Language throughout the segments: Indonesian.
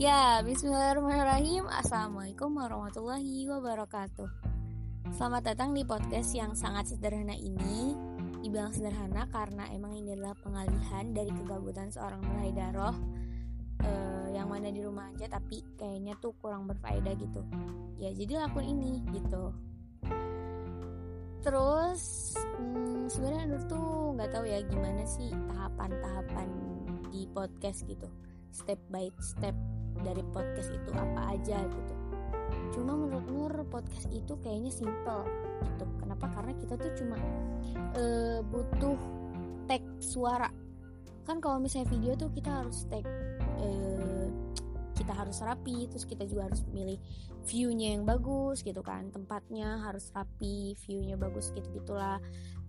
Ya, bismillahirrahmanirrahim. Assalamualaikum warahmatullahi wabarakatuh. Selamat datang di podcast yang sangat sederhana ini. Dibilang sederhana karena emang ini adalah pengalihan dari kegabutan seorang Nur Daroh uh, yang mana di rumah aja tapi kayaknya tuh kurang berfaedah gitu. Ya, jadi lakuin ini gitu. Terus hmm, sebenarnya Nur tuh nggak tahu ya gimana sih tahapan-tahapan di podcast gitu step by step dari podcast itu apa aja gitu. Cuma menurut Nur podcast itu kayaknya simple gitu. Kenapa? Karena kita tuh cuma uh, butuh tag suara. Kan kalau misalnya video tuh kita harus tag uh, kita harus rapi terus kita juga harus milih viewnya yang bagus gitu kan. Tempatnya harus rapi viewnya bagus gitu gitulah.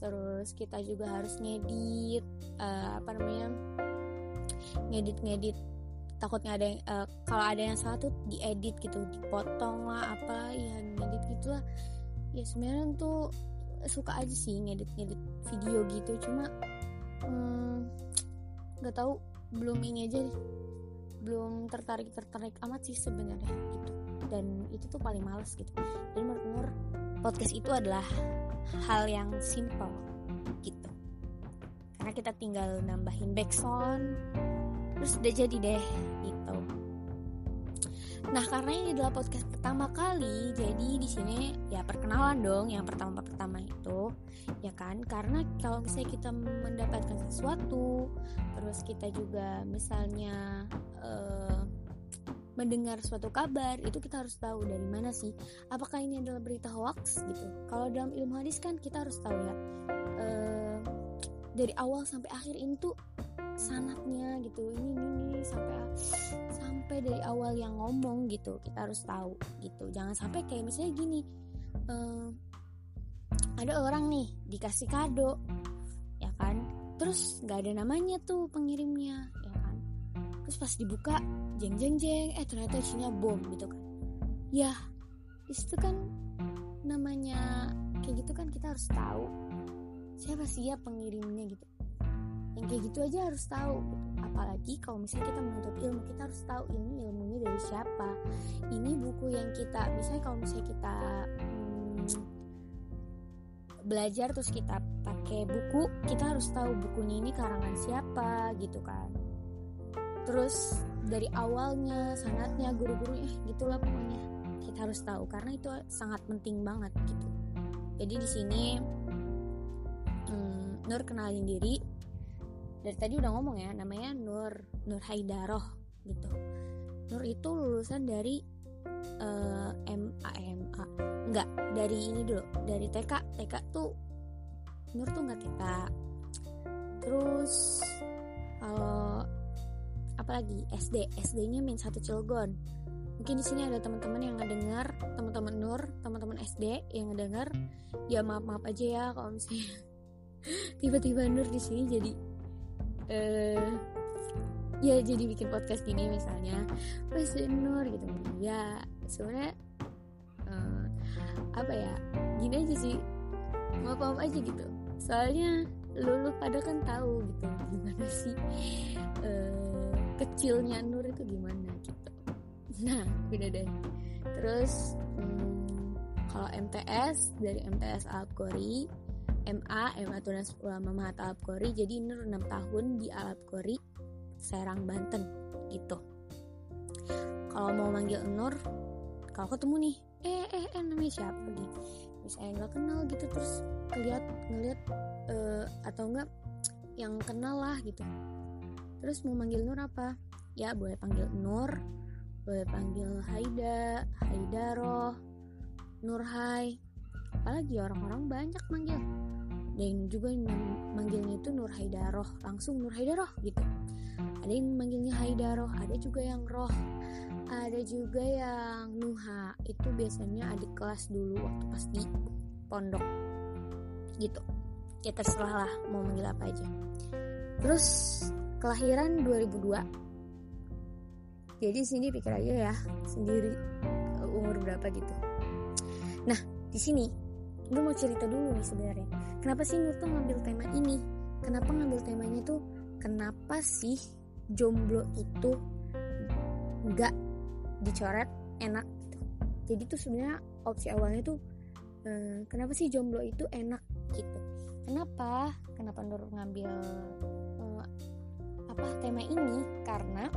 Terus kita juga harus ngedit uh, apa namanya ngedit ngedit takutnya ada yang uh, kalau ada yang salah tuh diedit gitu dipotong lah apa ya ngedit gitulah. Ya sebenarnya tuh suka aja sih ngedit ngedit video gitu cuma hmm, nggak hmm, tahu belum ini aja belum tertarik tertarik amat sih sebenarnya gitu dan itu tuh paling males gitu. Dan menurut Nur podcast itu adalah hal yang simple gitu. Karena kita tinggal nambahin backsound terus udah jadi deh gitu. Nah karena ini adalah podcast pertama kali jadi di sini ya perkenalan dong yang pertama pertama itu ya kan? Karena kalau misalnya kita mendapatkan sesuatu terus kita juga misalnya uh, mendengar suatu kabar itu kita harus tahu dari mana sih apakah ini adalah berita hoax gitu. Kalau dalam ilmu hadis kan kita harus tahu ya uh, dari awal sampai akhir ini tuh sanatnya gitu. Ini ini, ini sampai sampai dari awal yang ngomong gitu kita harus tahu gitu. Jangan sampai kayak misalnya gini uh, ada orang nih dikasih kado ya kan? Terus nggak ada namanya tuh pengirimnya ya kan? Terus pas dibuka jeng jeng jeng eh ternyata isinya bom gitu kan. Ya itu kan namanya kayak gitu kan kita harus tahu siapa sih ya pengirimnya gitu yang kayak gitu aja harus tahu apalagi kalau misalnya kita menuntut ilmu kita harus tahu ini ilmunya dari siapa. Ini buku yang kita misalnya kalau misalnya kita hmm, belajar terus kita pakai buku kita harus tahu bukunya ini karangan siapa gitu kan. Terus dari awalnya sanatnya guru-gurunya gitulah pokoknya. Kita harus tahu karena itu sangat penting banget gitu. Jadi di sini hmm, Nur kenalin diri dari tadi udah ngomong ya namanya Nur Nur Haidaroh gitu. Nur itu lulusan dari uh, eh, MA MA enggak dari ini dulu dari TK TK tuh Nur tuh nggak TK terus kalau apalagi SD SD-nya main satu Cilegon. Mungkin di sini ada teman-teman yang ngedengar teman-teman Nur teman-teman SD yang ngedengar ya maaf maaf aja ya kalau misalnya tiba-tiba Nur di sini jadi uh, ya jadi bikin podcast gini misalnya Wes Nur gitu. Ya sebenarnya uh, apa ya gini aja sih maaf maaf aja gitu. Soalnya lu, lu pada kan tahu gitu gimana sih uh, kecilnya Nur itu gimana gitu. Nah beda deh. Terus hmm, kalau MTS dari MTS Alkori MA MA Tunas Ulama Mahat Alap Kori. Jadi Nur 6 tahun di Alap Kori Serang Banten gitu. Kalau mau manggil Nur kalau ketemu nih eh eh eh namanya siapa gitu misalnya nggak kenal gitu terus ngeliat ngeliat uh, atau enggak yang kenal lah gitu. Terus mau manggil Nur apa? Ya boleh panggil Nur boleh panggil Haida Haidaroh Nurhai apalagi orang-orang banyak manggil dan juga yang manggilnya itu Nur Haidaroh langsung Nur Haidaroh gitu. Ada yang manggilnya Haidaroh ada juga yang Roh ada juga yang Nuha. Itu biasanya adik kelas dulu waktu pas di pondok gitu. Ya terserah lah mau manggil apa aja. Terus kelahiran 2002 jadi sini pikir aja ya sendiri umur berapa gitu. Nah di sini gue mau cerita dulu nih sebenarnya. Kenapa sih Nur tuh ngambil tema ini? Kenapa ngambil temanya tuh kenapa sih jomblo itu nggak dicoret enak gitu. jadi tuh sebenarnya opsi awalnya tuh eh, kenapa sih jomblo itu enak gitu? Kenapa? Kenapa Nur ngambil eh, apa tema ini? Karena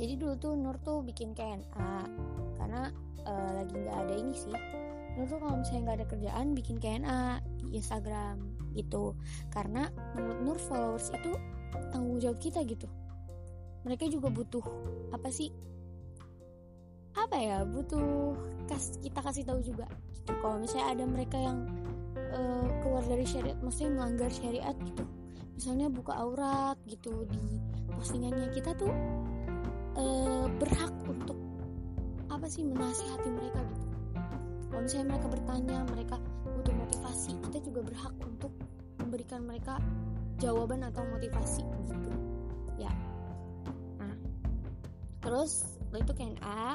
jadi dulu tuh Nur tuh bikin KNA karena uh, lagi nggak ada ini sih Nur tuh kalau misalnya nggak ada kerjaan bikin KNA di Instagram gitu. Karena menurut Nur followers itu tanggung jawab kita gitu. Mereka juga butuh apa sih apa ya butuh kas kita kasih tahu juga gitu. Kalau misalnya ada mereka yang uh, keluar dari syariat maksudnya melanggar syariat gitu. Misalnya buka aurat gitu di postingannya. Kita tuh uh, berhak untuk apa sih menasihati mereka gitu kalau misalnya mereka bertanya mereka butuh motivasi kita juga berhak untuk memberikan mereka jawaban atau motivasi gitu. Ya. Nah terus itu kan A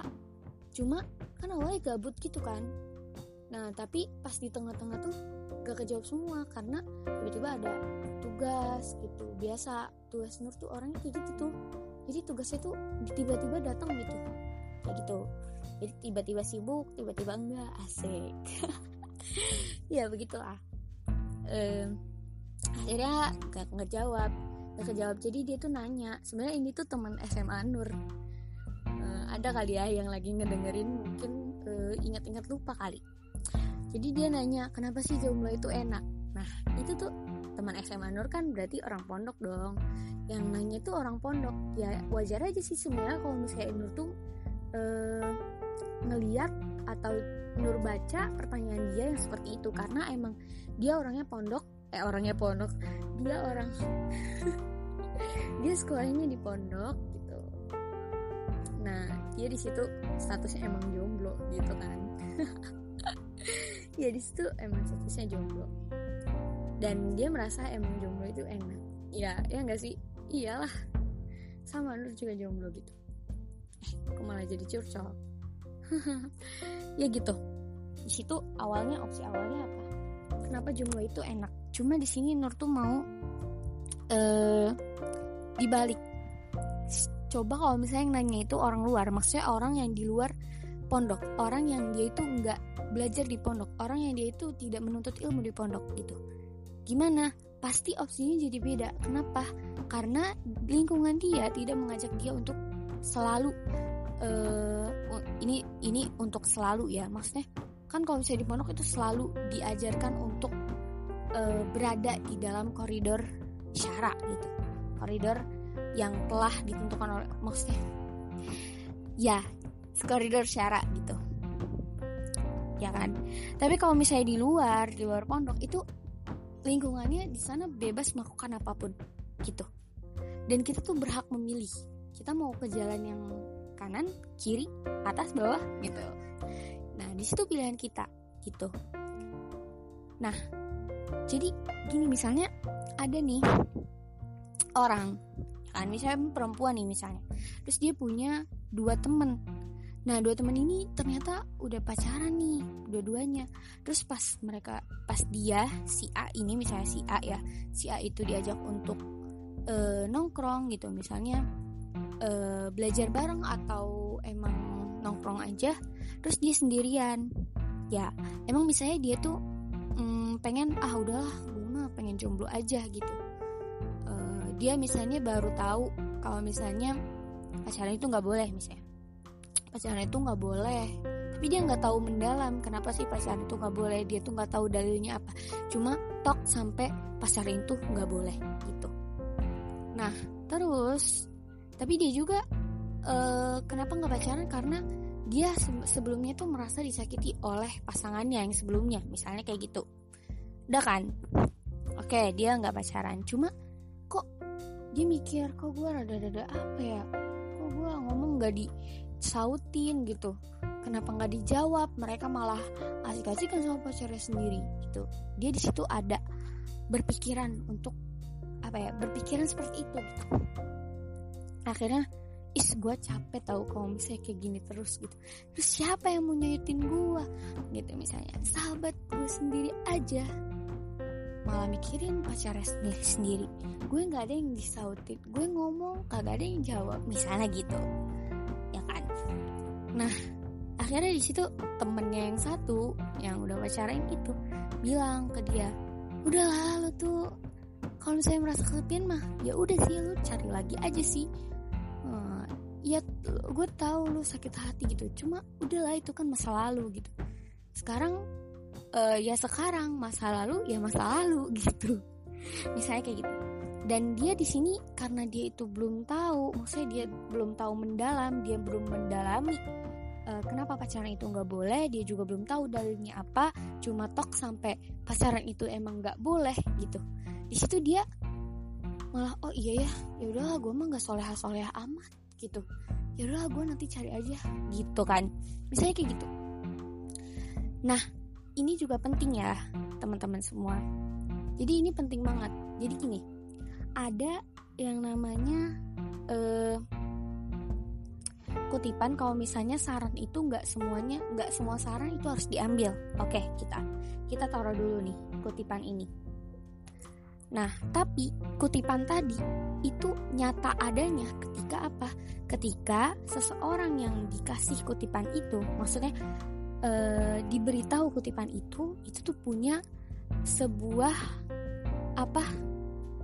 cuma kan awalnya gabut gitu kan? Nah tapi pas di tengah-tengah tuh gak kejawab semua karena tiba-tiba ada tugas gitu. Biasa tugas Nur tuh orangnya kayak gitu tuh. Jadi tugasnya tuh tiba-tiba datang gitu. Kayak gitu jadi tiba-tiba sibuk tiba-tiba enggak asik. Ya begitulah. Um, akhirnya gak ngejawab gak kejawab. Jadi dia tuh nanya sebenarnya ini tuh teman SMA Nur. Uh, ada kali ya yang lagi ngedengerin mungkin uh, ingat-ingat lupa kali. Jadi dia nanya kenapa sih jomblo itu enak? Nah itu tuh teman SMA Nur kan berarti orang pondok dong. Yang nanya itu orang pondok. Ya wajar aja sih sebenarnya kalau misalnya Nur tuh uh, ngeliat atau Nur baca pertanyaan dia yang seperti itu. Karena emang dia orangnya pondok eh orangnya pondok. Dia orang dia sekolahnya di pondok gitu. Nah dia di situ statusnya emang jomblo gitu kan. Ya di situ emang statusnya jomblo. Dan dia merasa emang jomblo itu enak. Ya ya enggak sih? Iyalah. Sama Nur juga jomblo gitu. Eh aku malah jadi curcol ya gitu. Di situ awalnya opsi awalnya apa? Kenapa jomblo itu enak? Cuma di sini Nur tuh mau eh dibalik. Coba kalau misalnya yang nanya itu orang luar maksudnya orang yang di luar pondok. Orang yang dia itu nggak belajar di pondok. Orang yang dia itu tidak menuntut ilmu di pondok gitu. Gimana? Pasti opsinya jadi beda. Kenapa? Karena lingkungan dia tidak mengajak dia untuk selalu uh, ini ini untuk selalu ya. Maksudnya kan kalau misalnya di pondok itu selalu diajarkan untuk uh, berada di dalam koridor syara gitu. Koridor yang telah ditentukan oleh maksudnya ya koridor syara gitu. Ya kan? Tapi kalau misalnya di luar di luar pondok itu lingkungannya di sana bebas melakukan apa pun gitu. Dan kita tuh berhak memilih. Kita mau ke jalan yang kanan kiri atas bawah gitu. Nah di situ pilihan kita gitu. Nah jadi gini misalnya ada nih orang kan? Misalnya perempuan nih misalnya. Terus dia punya dua temen. Nah dua teman ini ternyata udah pacaran nih dua-duanya. Terus pas mereka pas dia si A ini misalnya si A ya si A itu diajak untuk uh, nongkrong gitu misalnya uh, belajar bareng atau emang nongkrong aja. Terus dia sendirian. Ya emang misalnya dia tuh um, pengen ah udahlah gue mah pengen jomblo aja gitu. Uh, dia misalnya baru tahu kalau misalnya pacaran itu nggak boleh misalnya pacaran itu nggak boleh tapi dia nggak tahu mendalam kenapa sih pacaran itu nggak boleh dia tuh nggak tahu dalilnya apa cuma tok sampai pacaran itu nggak boleh gitu nah terus tapi dia juga uh, kenapa nggak pacaran? Karena dia sebelumnya tuh merasa disakiti oleh pasangannya yang sebelumnya misalnya kayak gitu. Udah kan? Oke dia nggak pacaran. Cuma kok dia mikir kok gue rada-rada apa ya? Kok gue ngomong nggak di sautin gitu? Kenapa nggak dijawab? Mereka malah asik-asikan sama pacarnya sendiri gitu. Dia di situ ada berpikiran untuk apa ya berpikiran seperti itu gitu akhirnya is gue capek tahu kalau misalnya kayak gini terus gitu. Terus siapa yang mau nyayutin gue gitu misalnya. Sahabat gue sendiri aja. Malah mikirin pacarnya sendiri sendiri. Gue nggak ada yang disautin gue ngomong kagak ada yang jawab misalnya gitu. Ya kan? Nah akhirnya di situ temennya yang satu yang udah pacaran itu bilang ke dia udah lo tuh kalau misalnya merasa kesepian mah ya udah sih lu cari lagi aja sih. Uh, ya gue tahu lu sakit hati gitu. Cuma udahlah itu kan masa lalu gitu. Sekarang uh, ya sekarang masa lalu ya masa lalu gitu. Misalnya kayak gitu. Dan dia di sini karena dia itu belum tahu maksudnya dia belum tahu mendalam dia belum mendalami uh, kenapa pacaran itu nggak boleh dia juga belum tahu dalilnya apa. Cuma tok sampai pacaran itu emang nggak boleh gitu di situ dia malah oh iya ya ya udahlah gue mah nggak soleha soleha amat gitu. Ya udahlah gue nanti cari aja gitu kan. Misalnya kayak gitu. Nah ini juga penting ya teman-teman semua. Jadi ini penting banget. Jadi gini ada yang namanya uh, kutipan kalau misalnya saran itu nggak semuanya nggak semua saran itu harus diambil. Oke kita kita taruh dulu nih kutipan ini Nah, tapi kutipan tadi itu nyata adanya ketika apa? Ketika seseorang yang dikasih kutipan itu, maksudnya e, diberitahu kutipan itu, itu tuh punya sebuah apa?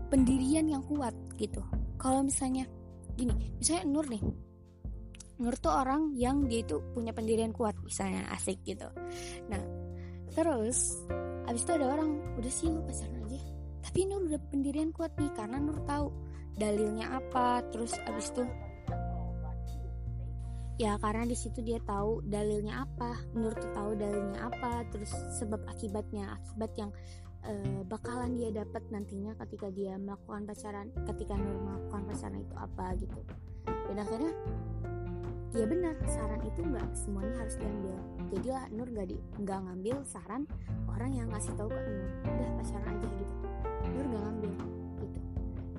pendirian yang kuat gitu. Kalau misalnya gini, misalnya Nur nih. Nur tuh orang yang dia itu punya pendirian kuat, misalnya asik gitu. Nah, terus abis itu ada orang udah sih lu pacaran tapi Nur udah pendirian kuat nih karena Nur tahu dalilnya apa. Terus abis itu ya karena di situ dia tahu dalilnya apa. Nur tuh tahu dalilnya apa terus sebab akibatnya akibat yang uh, bakalan dia dapat nantinya ketika dia melakukan pacaran ketika Nur melakukan pacaran itu apa gitu. Dan akhirnya ya benar saran itu nggak semuanya harus diambil. Jadilah Nur nggak di nggak ngambil saran orang yang ngasih tahu ke Nur. Udah pacaran aja gitu Nur gak ngambil gitu.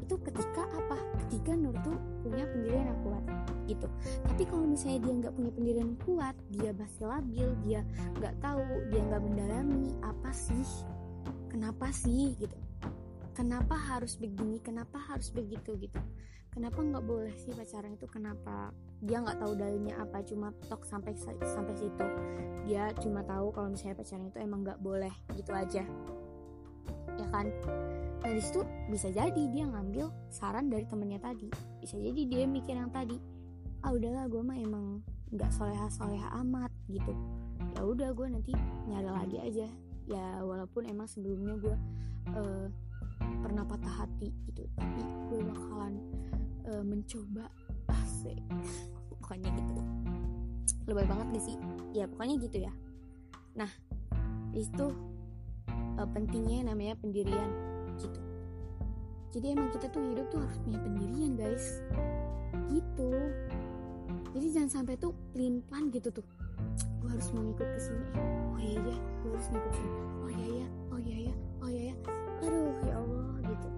Itu ketika apa? Ketika Nur tuh punya pendirian yang kuat gitu. Tapi kalau misalnya dia nggak punya pendirian kuat dia masih labil dia nggak tahu dia nggak mendalami apa sih kenapa sih gitu. Kenapa harus begini kenapa harus begitu gitu. Kenapa nggak boleh sih pacaran itu? Kenapa dia nggak tahu dalilnya apa? Cuma tok sampai sampai situ. Dia cuma tahu kalau misalnya pacaran itu emang nggak boleh gitu aja ya kan? Nah di situ bisa jadi dia ngambil saran dari temennya tadi. Bisa jadi dia mikir yang tadi ah udahlah gue mah emang nggak soleha soleha amat gitu. Ya udah gue nanti nyari lagi aja. Ya walaupun emang sebelumnya gue uh, pernah patah hati gitu tapi gue bakalan uh, mencoba. Asik pokoknya gitu. Lebih banget gak sih? Ya pokoknya gitu ya. Nah itu uh, pentingnya namanya pendirian gitu. Jadi emang kita tuh hidup tuh harus punya pendirian guys. Gitu. Jadi jangan sampai tuh limpan gitu tuh. Gue harus mau ngikut ke sini. Oh iya ya gue harus ngikut sini. Oh iya ya oh iya ya oh iya ya aduh ya allah gitu.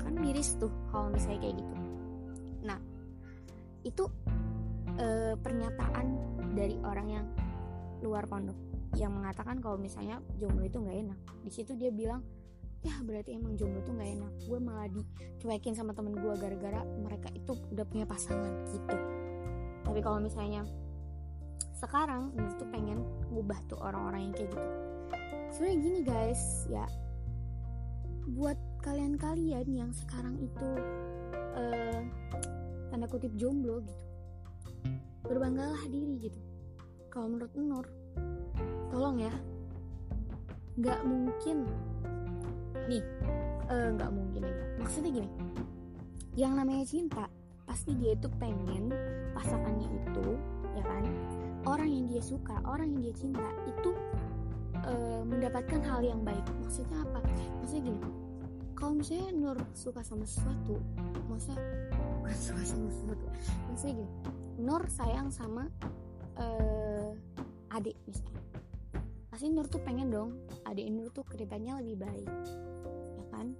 Kan miris tuh kalau misalnya kayak gitu. Nah itu uh, pernyataan dari orang yang luar pondok yang mengatakan kalau misalnya jomblo itu nggak enak. Di situ dia bilang ya berarti emang jomblo tuh nggak enak. Gue malah dicuekin sama temen gue gara-gara mereka itu udah punya pasangan gitu. Tapi kalau misalnya sekarang ini tuh pengen ngubah tuh orang-orang yang kayak gitu. Sebenarnya gini guys ya buat kalian-kalian yang sekarang itu uh, tanda kutip jomblo gitu berbanggalah diri gitu. Kalau menurut Nur tolong ya. Nggak mungkin. Nih eh, nggak uh, mungkin ya. Maksudnya gini yang namanya cinta pasti dia itu pengen pasangannya itu ya kan? Orang yang dia suka orang yang dia cinta itu uh, mendapatkan hal yang baik. Maksudnya apa? Maksudnya gini kalau misalnya Nur suka sama sesuatu maksudnya bukan suka sama sesuatu? Maksudnya gini Nur sayang sama uh, adik misalnya pasti Nur tuh pengen dong adik Nur tuh ke depannya lebih baik ya kan?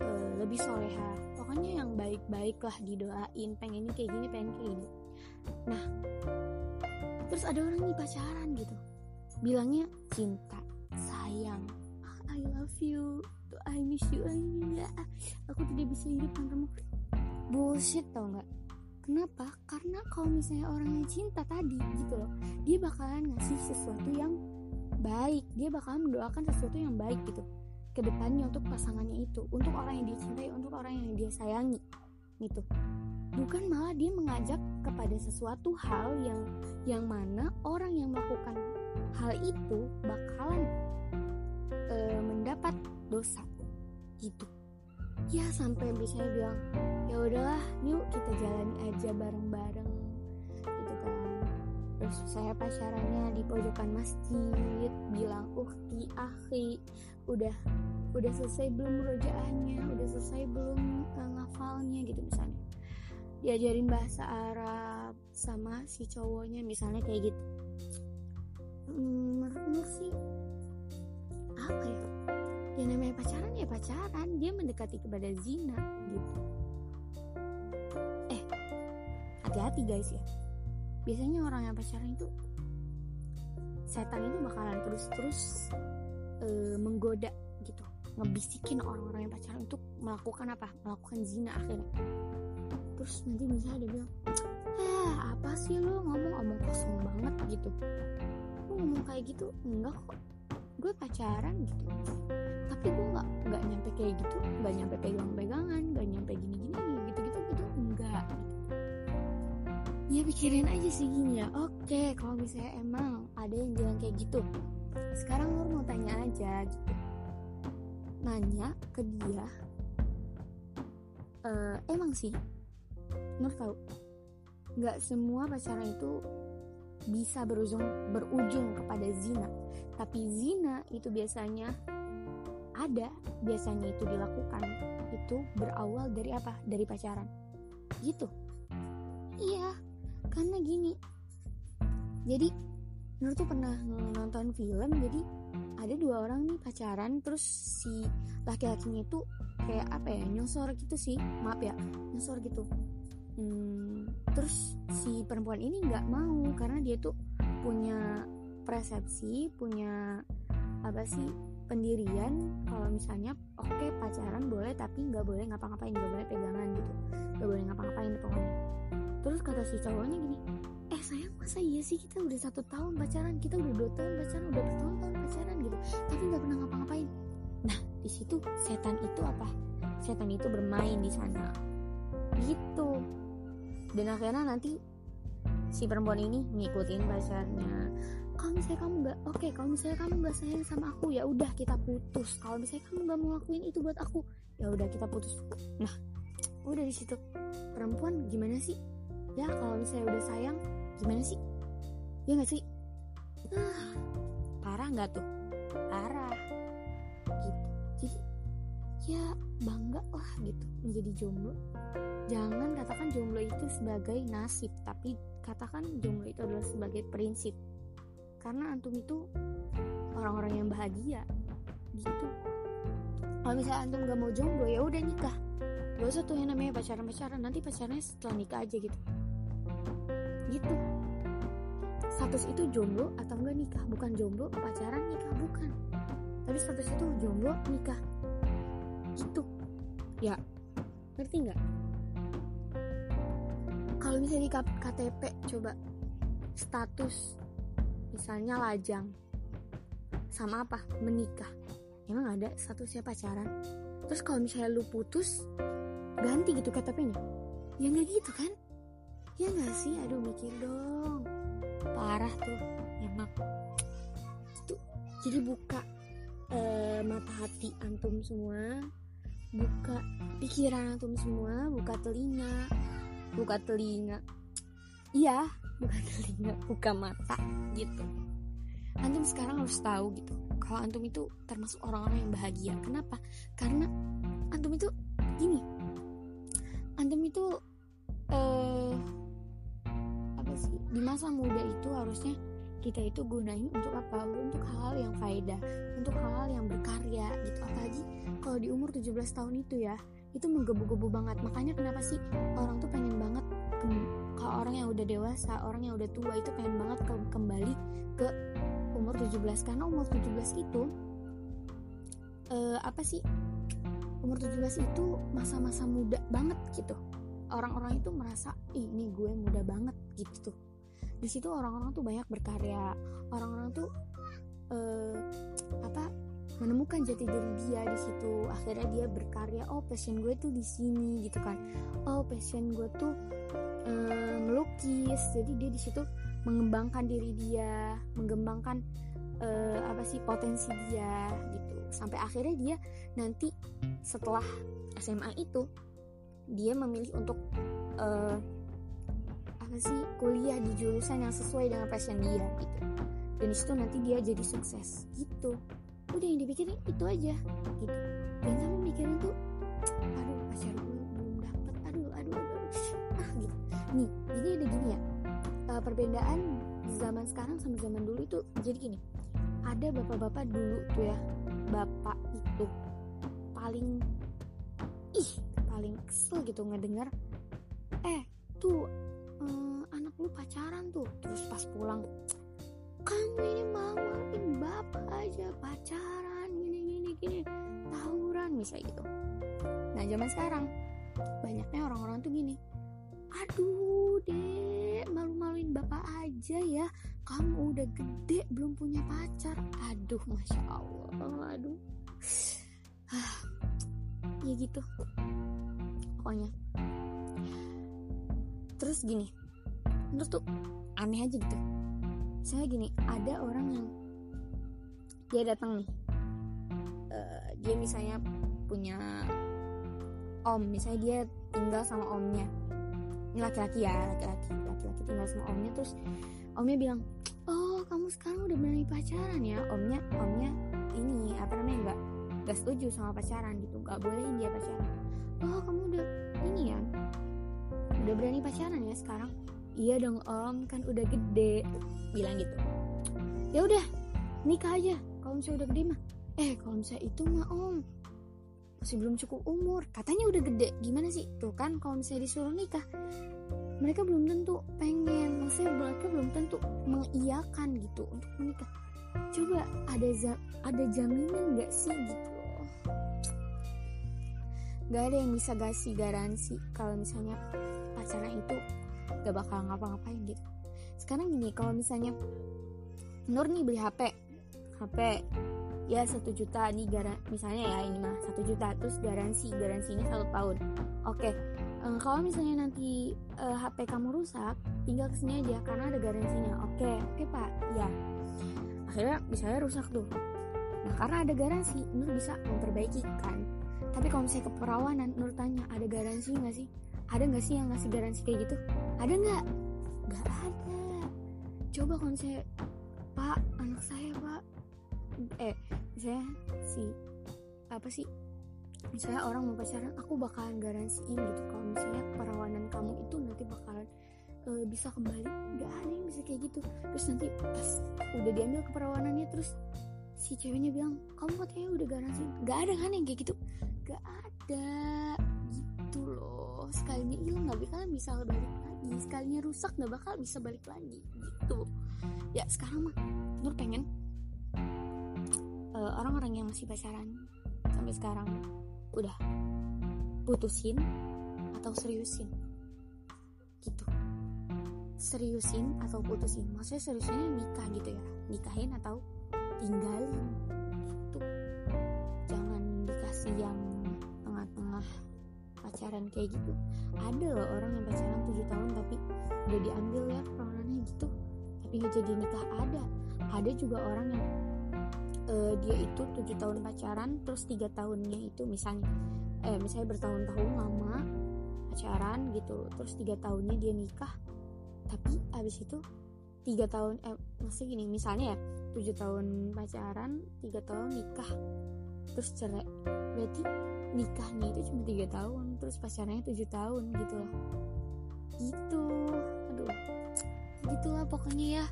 E, lebih soleha. Pokoknya yang baik-baik lah didoain pengennya kayak gini pengen kayak gini. Nah terus ada orang nih pacaran gitu. Bilangnya cinta sayang. Ah, I love you. I miss you. I, aku tidak bisa hidup tanpamu bullshit tau nggak? Kenapa? Karena kalau misalnya orang yang cinta tadi gitu loh dia bakalan ngasih sesuatu yang baik dia bakalan mendoakan sesuatu yang baik gitu ke depannya untuk pasangannya itu untuk orang yang dia cintai untuk orang yang dia sayangi gitu. Bukan malah dia mengajak kepada sesuatu hal yang yang mana orang yang melakukan hal itu bakalan e, mendapat dosa gitu. Ya sampai biasanya bilang ya udahlah yuk kita jalani aja bareng-bareng terus saya pacarannya di pojokan masjid bilang uhti akhi udah udah selesai belum rojaannya? Udah selesai belum uh, ngafalnya? Gitu misalnya. Diajarin bahasa Arab sama si cowoknya misalnya kayak gitu. Hmm, sih apa ya? Ya namanya pacaran ya pacaran. Dia mendekati kepada zina gitu. Eh hati-hati guys ya biasanya orang yang pacaran itu setan itu bakalan terus-terus uh, menggoda gitu. Ngebisikin orang-orang yang pacaran untuk melakukan apa? Melakukan zina akhirnya. Terus nanti misalnya dia bilang ah apa sih lo ngomong? Omong kosong banget gitu. Lo ngomong kayak gitu enggak kok. Gue pacaran gitu. Tapi gue nggak nggak nyampe kayak gitu nggak nyampe pegang-pegangan nggak nyampe gini-gini. gitu ya pikirin aja sih gini ya. Oke kalau misalnya emang ada yang bilang kayak gitu sekarang Nur mau tanya aja gitu. Nanya ke dia uh, emang sih? Nur tahu. Nggak semua pacaran itu bisa berujung berujung kepada zina. Tapi zina itu biasanya ada biasanya itu dilakukan. Itu berawal dari apa? Dari pacaran. Gitu. Iya karena gini. Jadi Nur tuh pernah nonton film jadi ada dua orang nih pacaran terus si laki-lakinya itu kayak apa ya nyosor gitu sih. Maaf ya nyosor gitu. Hmm, terus si perempuan ini nggak mau karena dia tuh punya persepsi punya apa sih pendirian. Kalau misalnya oke okay, pacaran boleh tapi nggak boleh ngapa-ngapain nggak boleh pegangan gitu. Nggak boleh ngapa-ngapain pokoknya terus kata si cowoknya gini eh sayang masa iya sih kita udah satu tahun pacaran? Kita udah dua tahun pacaran udah bertahun-tahun pacaran gitu. Tapi nggak pernah ngapa-ngapain. Nah di situ setan itu apa? Setan itu bermain di sana. Gitu. Dan akhirnya nanti si perempuan ini ngikutin pacarnya. Kalau misalnya kamu nggak oke okay, kalau misalnya kamu nggak sayang sama aku ya udah kita putus. Kalau misalnya kamu nggak mau lakuin itu buat aku ya udah kita putus. Nah udah di situ. Perempuan gimana sih ya kalau misalnya udah sayang gimana sih? Ya nggak sih? Ah, parah nggak tuh? Parah. Gitu. Jadi ya bangga lah gitu menjadi jomblo. Jangan katakan jomblo itu sebagai nasib tapi katakan jomblo itu adalah sebagai prinsip. Karena antum itu orang-orang yang bahagia. Gitu. Kalau misalnya antum gak mau jomblo ya udah nikah. Gak usah tuh yang namanya pacaran-pacaran. Nanti pacarnya setelah nikah aja gitu gitu. Status itu jomblo atau enggak nikah? Bukan jomblo pacaran nikah? Bukan. Tapi status itu jomblo nikah. Gitu. Ya ngerti nggak kalau misalnya di KTP coba. Status misalnya lajang. Sama apa? Menikah. Emang ada statusnya pacaran? Terus kalau misalnya lu putus ganti gitu KTP-nya ya nggak gitu kan ya nggak sih? Aduh mikir dong. Parah tuh emang itu jadi buka uh, mata hati antum semua buka pikiran antum semua buka telinga buka telinga. Iya buka telinga buka mata gitu. Antum sekarang harus tahu gitu kalau antum itu termasuk orang-orang yang bahagia. Kenapa? Karena antum itu gini antum itu masa muda itu harusnya kita itu gunain untuk apa? Untuk hal-hal yang faedah untuk hal-hal yang berkarya gitu. Apalagi kalau di umur 17 tahun itu ya itu menggebu-gebu banget. Makanya kenapa sih orang tuh pengen banget kalau orang yang udah dewasa orang yang udah tua itu pengen banget ke kembali ke umur 17 karena umur 17 itu uh, apa sih? Umur 17 itu masa-masa muda banget gitu. Orang-orang itu merasa ini gue muda banget gitu tuh di situ orang-orang tuh banyak berkarya. Orang-orang tuh uh, apa menemukan jati diri dia di situ. Akhirnya dia berkarya oh passion gue tuh di sini gitu kan. Oh passion gue tuh um, melukis. Jadi dia di situ mengembangkan diri dia mengembangkan uh, apa sih potensi dia gitu. Sampai akhirnya dia nanti setelah SMA itu dia memilih untuk uh, apa sih kuliah di jurusan yang sesuai dengan passion dia gitu. Dan di situ nanti dia jadi sukses gitu. Udah yang dipikirin itu aja gitu. Dan sampai mikirin tuh aduh pacar gue belum dapet aduh aduh aduh ah gitu. Nih jadi ada gini ya uh, perbedaan zaman sekarang sama zaman dulu itu jadi gini. Ada bapak-bapak dulu tuh ya bapak itu paling ih paling kesel gitu ngedengar eh tuh um, anak lu pacaran tuh. Terus pas pulang kamu ini maluin bapak aja pacaran gini gini gini. Tawuran misalnya gitu. Nah zaman sekarang banyaknya orang-orang tuh gini. Aduh dek malu-maluin bapak aja ya. Kamu udah gede belum punya pacar. Aduh masya allah aduh. Ya gitu. Pokoknya terus gini terus tuh aneh aja gitu. Saya gini ada orang yang dia datang nih uh, dia misalnya punya om misalnya dia tinggal sama omnya. Ini laki-laki ya laki-laki laki-laki tinggal sama omnya terus omnya bilang oh kamu sekarang udah berani pacaran ya? Omnya omnya ini apa namanya enggak gak setuju sama pacaran gitu nggak bolehin dia pacaran. Oh kamu udah ini ya udah berani pacaran ya sekarang? Iya dong om kan udah gede. Bilang gitu. Ya udah nikah aja. Kalau misalnya udah gede mah. Eh kalau misalnya itu mah om. Masih belum cukup umur. Katanya udah gede. Gimana sih? Tuh kan kalau misalnya disuruh nikah mereka belum tentu pengen. Maksudnya mereka belum tentu mengiyakan gitu untuk menikah. Coba ada ada jaminan nggak sih gitu? Nggak ada yang bisa kasih garansi kalau misalnya pacaran itu gak bakal ngapa-ngapain gitu. Sekarang gini kalau misalnya Nur nih beli HP HP ya satu juta nih garan misalnya ya ini mah satu juta terus garansi garansinya satu tahun. Oke um, kalau misalnya nanti uh, eh, HP kamu rusak tinggal ke sini aja karena ada garansinya. Oke oke pak. Ya. Akhirnya misalnya rusak tuh. Nah karena ada garansi Nur bisa memperbaiki kan. Tapi kalau misalnya keperawanan Nur tanya ada garansi nggak sih ada nggak sih yang ngasih garansi kayak gitu? Ada nggak? Nggak ada. Coba kalau misalnya pak anak saya pak. Eh misalnya si apa sih? Misalnya orang mau pacaran aku bakalan garansiin gitu kalau misalnya perawanan kamu itu nanti bakalan uh, bisa kembali. Nggak ada yang bisa kayak gitu. Terus nanti pas udah diambil keperawanannya terus si ceweknya bilang kamu katanya udah garansi nggak ada kan yang kayak gitu? Nggak ada gitu loh. Sekalinya hilang nggak bakalan bisa balik lagi. Sekalinya rusak nggak bakal bisa balik lagi gitu. Ya sekarang mah Nur pengen uh, orang-orang yang masih pacaran sampai sekarang udah putusin atau seriusin gitu. Seriusin atau putusin maksudnya seriusinnya nikah gitu ya nikahin atau tinggalin gitu. Jangan dikasih yang pacaran kayak gitu. Ada loh orang yang pacaran 7 tahun tapi udah diambil ya peranannya gitu. Tapi nggak jadi nikah ada. Ada juga orang yang uh, dia itu tujuh tahun pacaran terus tiga tahunnya itu misalnya eh misalnya bertahun-tahun lama pacaran gitu terus tiga tahunnya dia nikah. Tapi abis itu tiga tahun eh masih gini misalnya ya tujuh tahun pacaran tiga tahun nikah terus cerai. Berarti nikahnya itu cuma tiga tahun terus pacarannya tujuh tahun gitu loh. Gitu. Aduh. Gitulah pokoknya ya.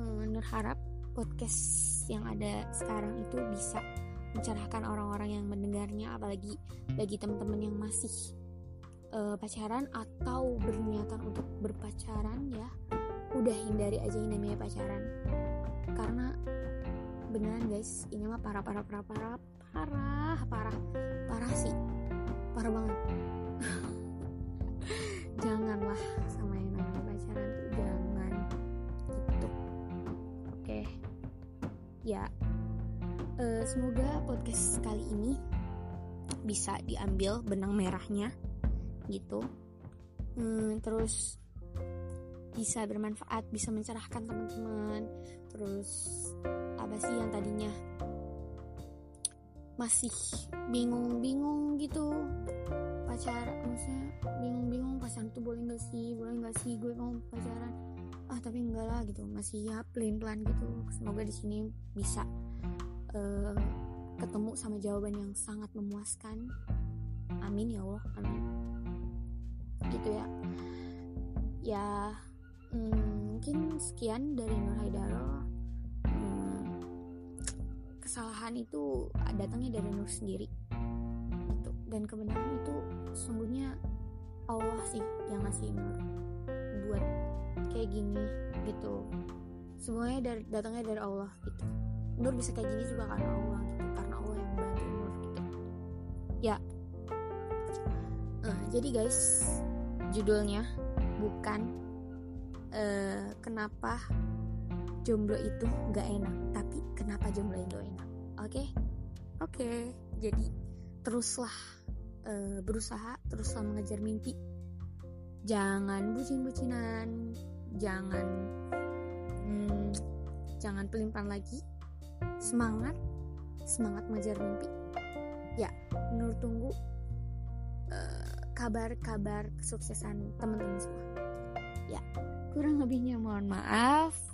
Nur harap podcast yang ada sekarang itu bisa mencerahkan orang-orang yang mendengarnya apalagi bagi teman-teman yang masih uh, pacaran atau berniatan untuk berpacaran ya. Udah hindari aja yang namanya pacaran. Karena beneran guys ini mah parah parah parah parah parah parah. Parah sih. Parah banget. Janganlah sama yang namanya pacaran tuh jangan. Gitu. Oke. Okay. ya. Uh, semoga podcast kali ini bisa diambil benang merahnya gitu. Hmm, terus bisa bermanfaat bisa mencerahkan teman-teman. Terus apa sih yang tadinya masih bingung-bingung gitu. Pacar maksudnya bingung-bingung pacaran tuh boleh nggak sih boleh nggak sih gue mau pacaran. Ah tapi enggak lah gitu masih ya pelan-pelan gitu. Semoga di sini bisa uh, ketemu sama jawaban yang sangat memuaskan. Amin ya Allah amin. Gitu ya. Ya hmm, mungkin sekian dari Nur Haidaro hmm, kesalahan itu datangnya dari Nur sendiri. Gitu. dan kebenaran itu sungguhnya Allah sih yang ngasih Nur buat kayak gini gitu. Semuanya dari datangnya dari Allah gitu. Nur bisa kayak gini juga karena Allah gitu. Karena Allah yang bantu Nur gitu. Ya. Uh, jadi guys judulnya bukan uh, kenapa jomblo itu nggak enak tapi kenapa jomblo itu enak? Oke? Okay? oke okay, jadi teruslah uh, berusaha teruslah mengejar mimpi. Jangan bucin-bucinan jangan hmm, jangan pelimpan lagi. Semangat semangat mengejar mimpi. Ya menurut tunggu kabar-kabar uh, kesuksesan teman-teman semua. Ya. Kurang lebihnya mohon maaf.